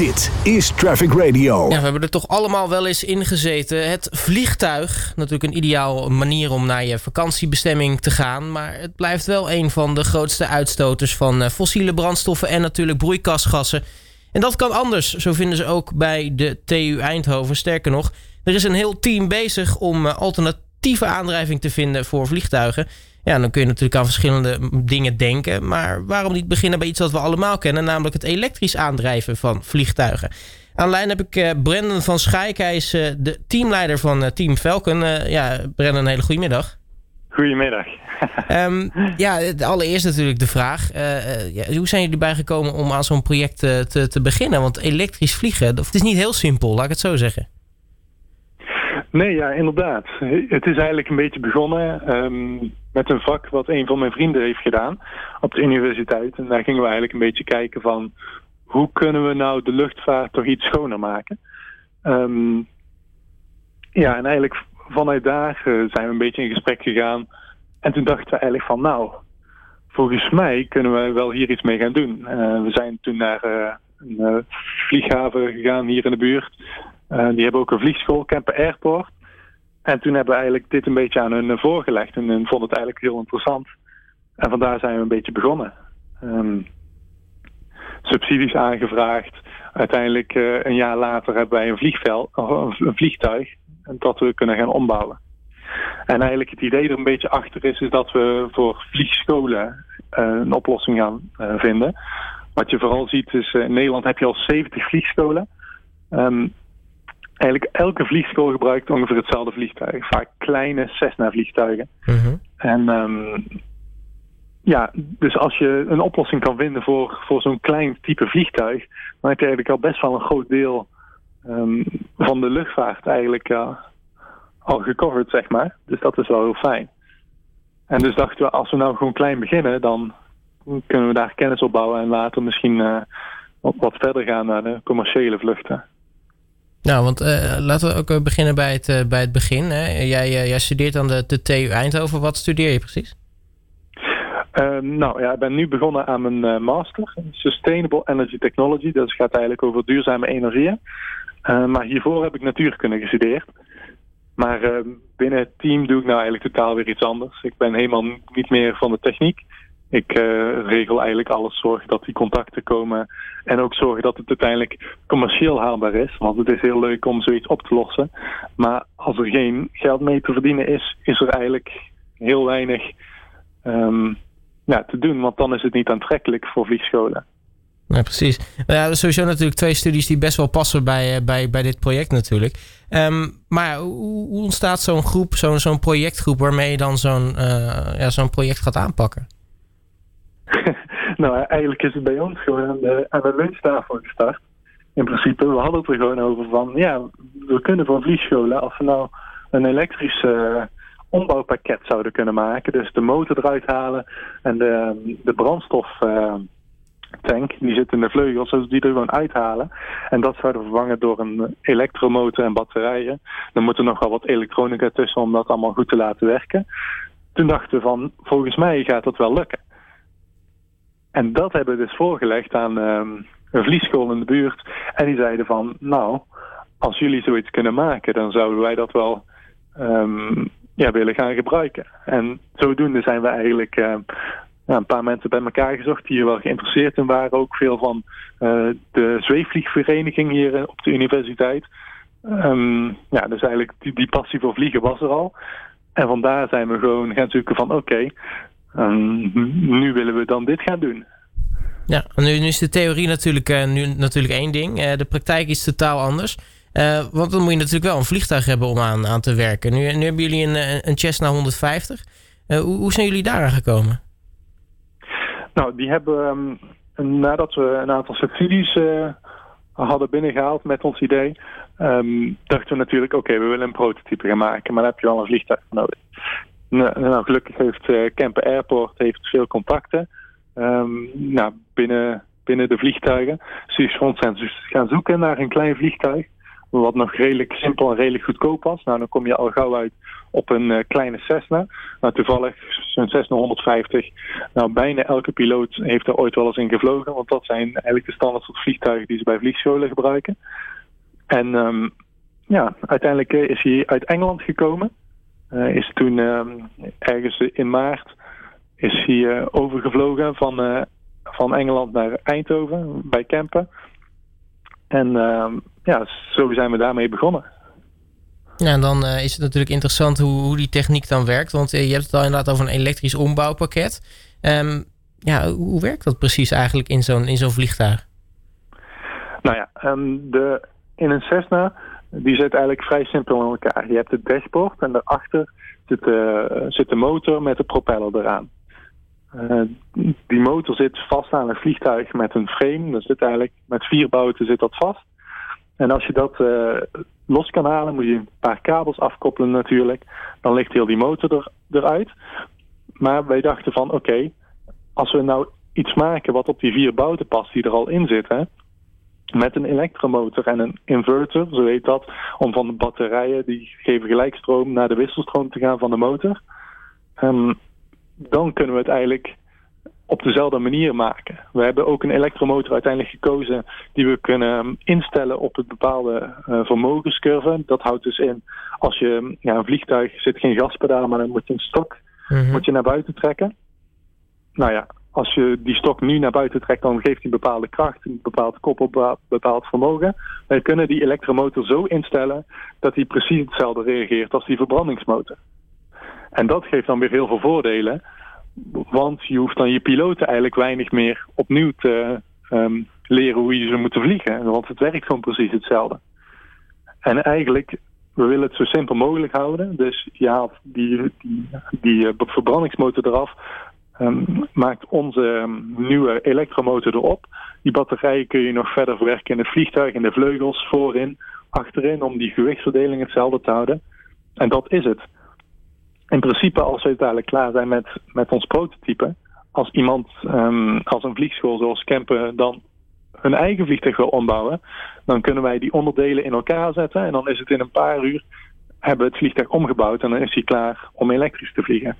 Dit is Traffic Radio. Ja, we hebben er toch allemaal wel eens in gezeten. Het vliegtuig, natuurlijk een ideaal manier om naar je vakantiebestemming te gaan. Maar het blijft wel een van de grootste uitstoters van eh, fossiele brandstoffen en natuurlijk broeikasgassen. En dat kan anders, zo vinden ze ook bij de TU Eindhoven. Sterker nog, er is een heel team bezig om eh, alternatieve aandrijving te vinden voor vliegtuigen. Ja, dan kun je natuurlijk aan verschillende dingen denken. Maar waarom niet beginnen bij iets wat we allemaal kennen, namelijk het elektrisch aandrijven van vliegtuigen? Aan lijn heb ik uh, Brendan van Schaik. Hij is uh, de teamleider van uh, Team Falcon. ja, Brendan, een hele goede middag. Goedemiddag. um, ja, allereerst natuurlijk de vraag. Ja, hoe zijn jullie bijgekomen om aan zo'n project te, te beginnen? Want elektrisch vliegen, het is niet heel simpel, laat ik het zo zeggen. Nee, ja, inderdaad. Het is eigenlijk een beetje begonnen um, met een vak wat een van mijn vrienden heeft gedaan op de universiteit. En daar gingen we eigenlijk een beetje kijken van hoe kunnen we nou de luchtvaart toch iets schoner maken. Um, ja, en eigenlijk vanuit daar uh, zijn we een beetje in gesprek gegaan. En toen dachten we eigenlijk van nou, volgens mij kunnen we wel hier iets mee gaan doen. Uh, we zijn toen naar uh, een vlieghaven gegaan hier in de buurt. Die hebben ook een vliegschool, Kempen Airport. En toen hebben we eigenlijk dit een beetje aan hun voorgelegd. En vonden het eigenlijk heel interessant. En vandaar zijn we een beetje begonnen. Um, subsidies aangevraagd. Uiteindelijk uh, een jaar later hebben wij een, vliegveld, een vliegtuig dat we kunnen gaan ombouwen. En eigenlijk het idee er een beetje achter is, is dat we voor vliegscholen uh, een oplossing gaan vinden. Wat je vooral ziet is, in Nederland heb je al 70 vliegscholen. Um, eigenlijk elke vliegschool gebruikt ongeveer hetzelfde vliegtuig. Vaak kleine Cessna-vliegtuigen. Mm -hmm. En um, ja, dus als je een oplossing kan vinden voor, voor zo'n klein type vliegtuig, dan heb je eigenlijk al best wel een groot deel um, van de luchtvaart eigenlijk uh, al gecoverd, zeg maar. Dus dat is wel heel fijn. En dus dachten we, als we nou gewoon klein beginnen, dan kunnen we daar kennis op bouwen en later misschien uh, wat, wat verder gaan naar de commerciële vluchten. Nou, want uh, laten we ook beginnen bij het, uh, bij het begin. Hè. Jij, jij studeert aan de, de TU Eindhoven. Wat studeer je precies? Ehm, nou ja, ik ben nu begonnen aan mijn master Sustainable Energy Technology. Dat gaat eigenlijk over duurzame energieën. maar hiervoor heb ik natuurkunde gestudeerd. Maar ehm, binnen het team doe ik nou eigenlijk totaal weer iets anders. Ik ben helemaal niet meer van de techniek. Ik uh, regel eigenlijk alles, zorg dat die contacten komen en ook zorgen dat het uiteindelijk commercieel haalbaar is. Want het is heel leuk om zoiets op te lossen. Maar als er geen geld mee te verdienen is, is er eigenlijk heel weinig ja, te doen. Want dan is het niet aantrekkelijk voor vliegscholen. Ja, precies. Ja, er sowieso natuurlijk twee studies die best wel passen bij, bij, bij dit project natuurlijk. Um, maar hoe, hoe ontstaat zo'n groep, zo'n zo'n projectgroep waarmee je dan zo'n uh, ja, zo'n project gaat aanpakken? nou, eigenlijk is het bij ons gewoon de, aan de lunchtafel gestart. In principe, we hadden het er gewoon over van, ja, we kunnen voor vliegscholen, als we nou een elektrisch uh, ombouwpakket zouden kunnen maken, dus de motor eruit halen en de, de brandstof uh, tank, die zit in de vleugels, dus die er gewoon uithalen. En dat zouden vervangen door een elektromotor en batterijen. Dan moet er nog wel wat elektronica tussen om dat allemaal goed te laten werken. Toen dachten we van, volgens mij gaat dat wel lukken. En dat hebben we dus voorgelegd aan um, een vliesschool in de buurt. En die zeiden van, nou, als jullie zoiets kunnen maken, dan zouden wij dat wel um, ja, willen gaan gebruiken. En zodoende zijn we eigenlijk ja, een paar mensen bij elkaar gezocht die hier wel geïnteresseerd in waren. Ook veel van uh, de zweefvliegvereniging hier op de universiteit. Ja, dus eigenlijk die, passie voor vliegen was er al. En vandaar zijn we gewoon gaan zoeken van oké, Um, nu willen we dan dit gaan doen. Ja, nu, nu is de theorie natuurlijk, uh, nu natuurlijk één ding. Uh, de praktijk is totaal anders. Uh, want dan moet je natuurlijk wel een vliegtuig hebben om aan, aan te werken. Nu, nu hebben jullie een, een Cessna 150. hoe, hoe zijn jullie daaraan gekomen? Nou, die hebben um, nadat we een aantal subsidies hadden binnengehaald met ons idee, um, dachten we natuurlijk, oké, okay, we willen een prototype gaan maken, maar daar heb je al een vliegtuig nodig. Nou, nou, gelukkig heeft uh, Kempen Airport heeft veel contacten um, nou, binnen, binnen de vliegtuigen. Dus is ons gaan zoeken naar een klein vliegtuig. wat nog redelijk simpel en redelijk goedkoop was. Nou, dan kom je al gauw uit op een uh, kleine Cessna. Nou, toevallig zo'n Cessna 150. Nou, bijna elke piloot heeft er ooit wel eens in gevlogen. Want dat zijn eigenlijk de standaard soort vliegtuigen die ze bij vliegscholen gebruiken. En um, ja, uiteindelijk is hij uit Engeland gekomen. Uh, is toen um, ergens in maart is hij uh, overgevlogen van, uh, van Engeland naar Eindhoven bij Kempen. En uh, ja, zo zijn we daarmee begonnen. Ja, en dan is het natuurlijk interessant hoe, hoe die techniek dan werkt. Want je hebt het al inderdaad over een elektrisch ombouwpakket. Um, ja, hoe werkt dat precies eigenlijk in zo'n in zo'n vliegtuig? Nou ja, um, de, in een Cessna die zit eigenlijk vrij simpel in elkaar. Je hebt het dashboard en daarachter zit de, zit de motor met de propeller eraan. Uh, die motor zit vast aan een vliegtuig met een frame. Dat zit eigenlijk met vier bouten zit dat vast. En als je dat uh, los kan halen, moet je een paar kabels afkoppelen natuurlijk. Dan ligt heel die motor er, eruit. Maar wij dachten van oké, als we nou iets maken wat op die vier bouten past die er al in zitten, met een elektromotor en een inverter, zo heet dat, om van de batterijen, die geven gelijkstroom, naar de wisselstroom te gaan van de motor. Um, dan kunnen we het eigenlijk op dezelfde manier maken. We hebben ook een elektromotor uiteindelijk gekozen die we kunnen instellen op het bepaalde uh, vermogenscurve. Dat houdt dus in, als je ja, een vliegtuig zit geen gaspedaal, maar dan moet je een stok mm -hmm. moet je naar buiten trekken. Nou ja, als je die stok nu naar buiten trekt, dan geeft hij bepaalde kracht, een bepaald koppel, bepaald vermogen. Wij kunnen die elektromotor zo instellen dat hij precies hetzelfde reageert als die verbrandingsmotor. En dat geeft dan weer heel veel voordelen, want je hoeft dan je piloten eigenlijk weinig meer opnieuw te um, leren hoe je ze moeten vliegen, want het werkt gewoon precies hetzelfde. En eigenlijk, we willen het zo simpel mogelijk houden, dus je haalt die, die, die uh, verbrandingsmotor eraf, Um, maakt onze um, nieuwe elektromotor erop. Die batterijen kun je nog verder verwerken in het vliegtuig, in de vleugels, voorin, achterin, om die gewichtsverdeling hetzelfde te houden. En dat is het. In principe, als we uiteindelijk klaar zijn met, met ons prototype, als iemand um, als een vliegschool zoals Kempen dan hun eigen vliegtuig wil ombouwen, dan kunnen wij die onderdelen in elkaar zetten en dan is het in een paar uur hebben we het vliegtuig omgebouwd en dan is hij klaar om elektrisch te vliegen.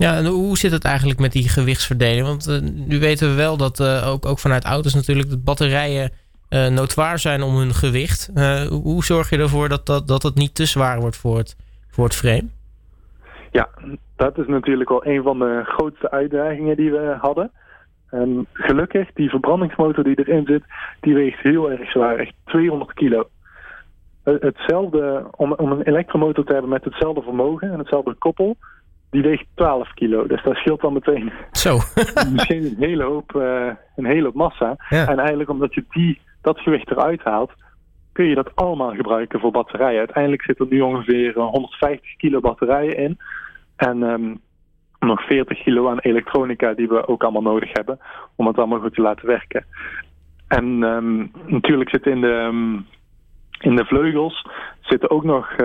Ja, hoe zit het eigenlijk met die gewichtsverdeling? Want uh, nu weten we wel dat uh, ook, ook vanuit auto's natuurlijk de batterijen uh, zijn om hun gewicht. hoe zorg je ervoor dat, dat, dat het niet te zwaar wordt voor het, voor het frame? Ja, dat is natuurlijk wel een van de grootste uitdagingen die we hadden. En gelukkig, die verbrandingsmotor die erin zit, die weegt heel erg zwaar, echt 200 kilo. Hetzelfde, om, om een elektromotor te hebben met hetzelfde vermogen en hetzelfde koppel, die weegt 12 kilo. Dus dat scheelt dan meteen Zo. misschien een hele hoop, uh, een hele hoop massa. Ja. En eigenlijk omdat je die, dat gewicht eruit haalt, kun je dat allemaal gebruiken voor batterijen. Uiteindelijk zit er nu ongeveer 150 kilo batterijen in. En um, nog 40 kilo aan elektronica die we ook allemaal nodig hebben om het allemaal goed te laten werken. En um, natuurlijk zitten in de, um, in de vleugels zitten ook nog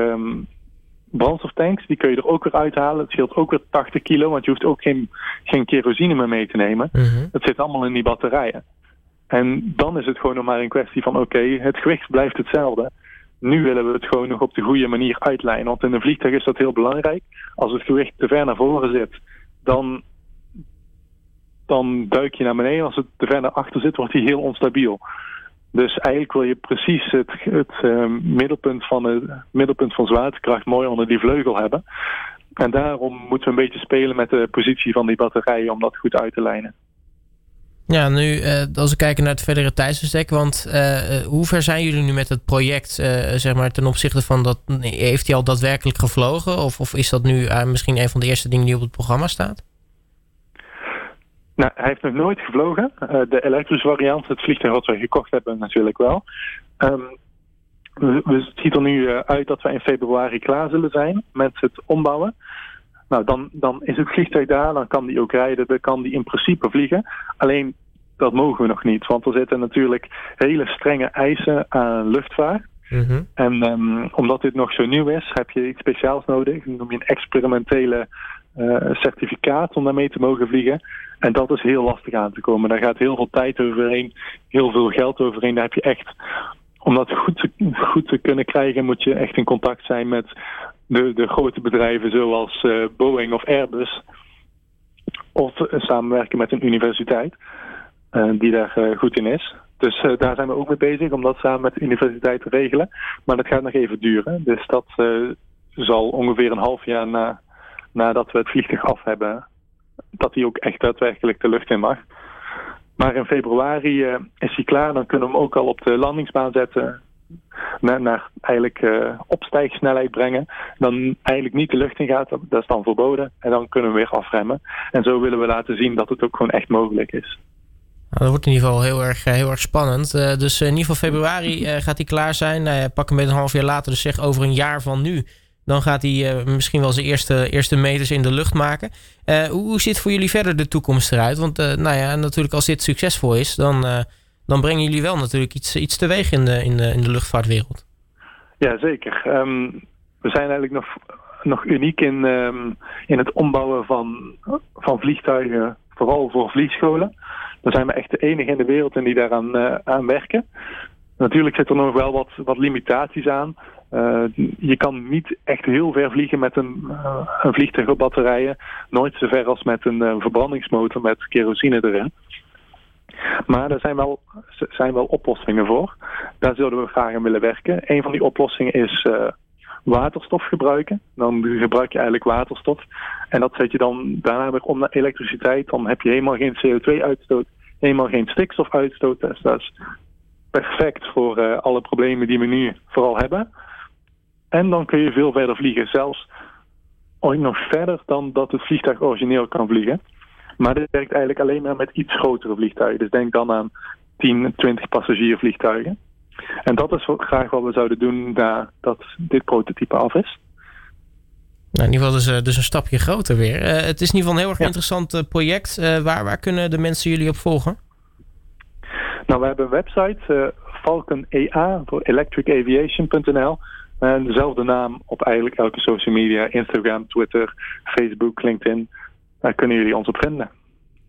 brandstoftanks, die kun je er ook weer uithalen. Het scheelt ook weer 80 kilo, want je hoeft ook geen, geen kerosine meer mee te nemen. -hmm. Dat zit allemaal in die batterijen. En dan is het gewoon nog maar een kwestie van oké, okay, het gewicht blijft hetzelfde. Nu willen we het gewoon nog op de goede manier uitlijnen. Want in een vliegtuig is dat heel belangrijk. Als het gewicht te ver naar voren zit, dan, dan duik je naar beneden. Als het te ver naar achter zit, wordt hij heel onstabiel. Dus eigenlijk wil je precies het, uh, middelpunt, van het middelpunt van zwaartekracht mooi onder die vleugel hebben. En daarom moeten we een beetje spelen met de positie van die batterijen om dat goed uit te lijnen. Ja, nu uh, als we kijken naar het verdere tijdsbestek, want uh, hoe ver zijn jullie nu met het project, zeg maar, ten opzichte van dat, heeft hij al daadwerkelijk gevlogen? Of, of is dat nu misschien een van de eerste dingen die op het programma staat? Nou, hij heeft nog nooit gevlogen. Uh, de elektrische variant, het vliegtuig wat we gekocht hebben, natuurlijk wel. Um, we, we, het ziet er nu uh, uit dat we in februari klaar zullen zijn met het ombouwen. Nou, dan, dan is het vliegtuig daar, dan kan die ook rijden, dan kan die in principe vliegen. Alleen, dat mogen we nog niet, want er zitten natuurlijk hele strenge eisen aan luchtvaart. Mm -hmm. En um, omdat dit nog zo nieuw is, heb je iets speciaals nodig. Noem je een experimentele certificaat om daarmee te mogen vliegen. En dat is heel lastig aan te komen. Daar gaat heel veel tijd overheen, heel veel geld overheen. Daar heb je echt om dat goed te, goed te kunnen krijgen moet je echt in contact zijn met de, de grote bedrijven zoals uh, Boeing of Airbus. Of samenwerken met een universiteit die daar goed in is. Dus daar zijn we ook mee bezig om dat samen met de universiteit te regelen. Maar dat gaat nog even duren. Dus dat zal ongeveer een half jaar na, nadat we het vliegtuig af hebben, dat hij ook echt daadwerkelijk de lucht in mag. Maar in februari uh, is hij klaar. Dan kunnen we hem ook al op de landingsbaan zetten. Naar, eigenlijk uh, opstijgsnelheid brengen. Dan eigenlijk niet de lucht in gaat. Dat is dan verboden. En dan kunnen we weer afremmen. En zo willen we laten zien dat het ook gewoon echt mogelijk is. Nou, dat wordt in ieder geval heel erg, eh, heel erg spannend. Dus in ieder geval februari gaat hij klaar zijn. Nou, pak hem met een half jaar later. Dus zeg over een jaar van nu dan gaat hij uh, misschien wel zijn eerste, eerste meters in de lucht maken. Uh, hoe, hoe ziet voor jullie verder de toekomst eruit? Want uh, nou ja, natuurlijk als dit succesvol is, dan, dan brengen jullie wel natuurlijk iets, iets teweeg in de, in, de, in de luchtvaartwereld. Ja, zeker. Um, we zijn eigenlijk nog, nog uniek in, um, in het ombouwen van, van vliegtuigen, vooral voor vliegscholen. Dan zijn we echt de enige in de wereld in die daaraan aan werken. Natuurlijk zitten er nog wel wat, wat limitaties aan. Uh, je kan niet echt heel ver vliegen met een, uh, een batterijen. Nooit zo ver als met een uh, verbrandingsmotor met kerosine erin. Maar er zijn wel, zijn wel oplossingen voor. Daar zouden we graag aan willen werken. Een van die oplossingen is waterstof gebruiken. Dan gebruik je eigenlijk waterstof. En dat zet je dan daarna weer om naar elektriciteit. Dan heb je helemaal geen CO2-uitstoot, helemaal geen stikstofuitstoot. Dus dat is perfect voor alle problemen die we nu vooral hebben. En dan kun je veel verder vliegen. Zelfs ooit nog verder dan dat het vliegtuig origineel kan vliegen. Maar dit werkt eigenlijk alleen maar met iets grotere vliegtuigen. Dus denk dan aan 10, 20 passagiervliegtuigen. En dat is graag wat we zouden doen nadat dit prototype af is. Nou, in ieder geval dus, uh, dus een stapje groter weer. Uh, het is in ieder geval een heel erg ja. interessant uh, project. waar, waar kunnen de mensen jullie op volgen? Nou, we hebben een website, Falcon EA voor electricaviation.nl. En dezelfde naam op eigenlijk elke social media. Instagram, Twitter, Facebook, LinkedIn. Daar kunnen jullie ons op vinden.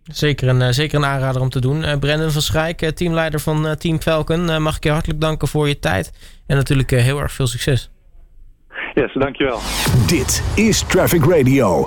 Zeker een, zeker een aanrader om te doen. Uh, Brendan van Schrijk, teamleider van uh, Team Falcon. Uh, mag ik je hartelijk danken voor je tijd. En natuurlijk heel erg veel succes. Yes, dankjewel. Dit is Traffic Radio.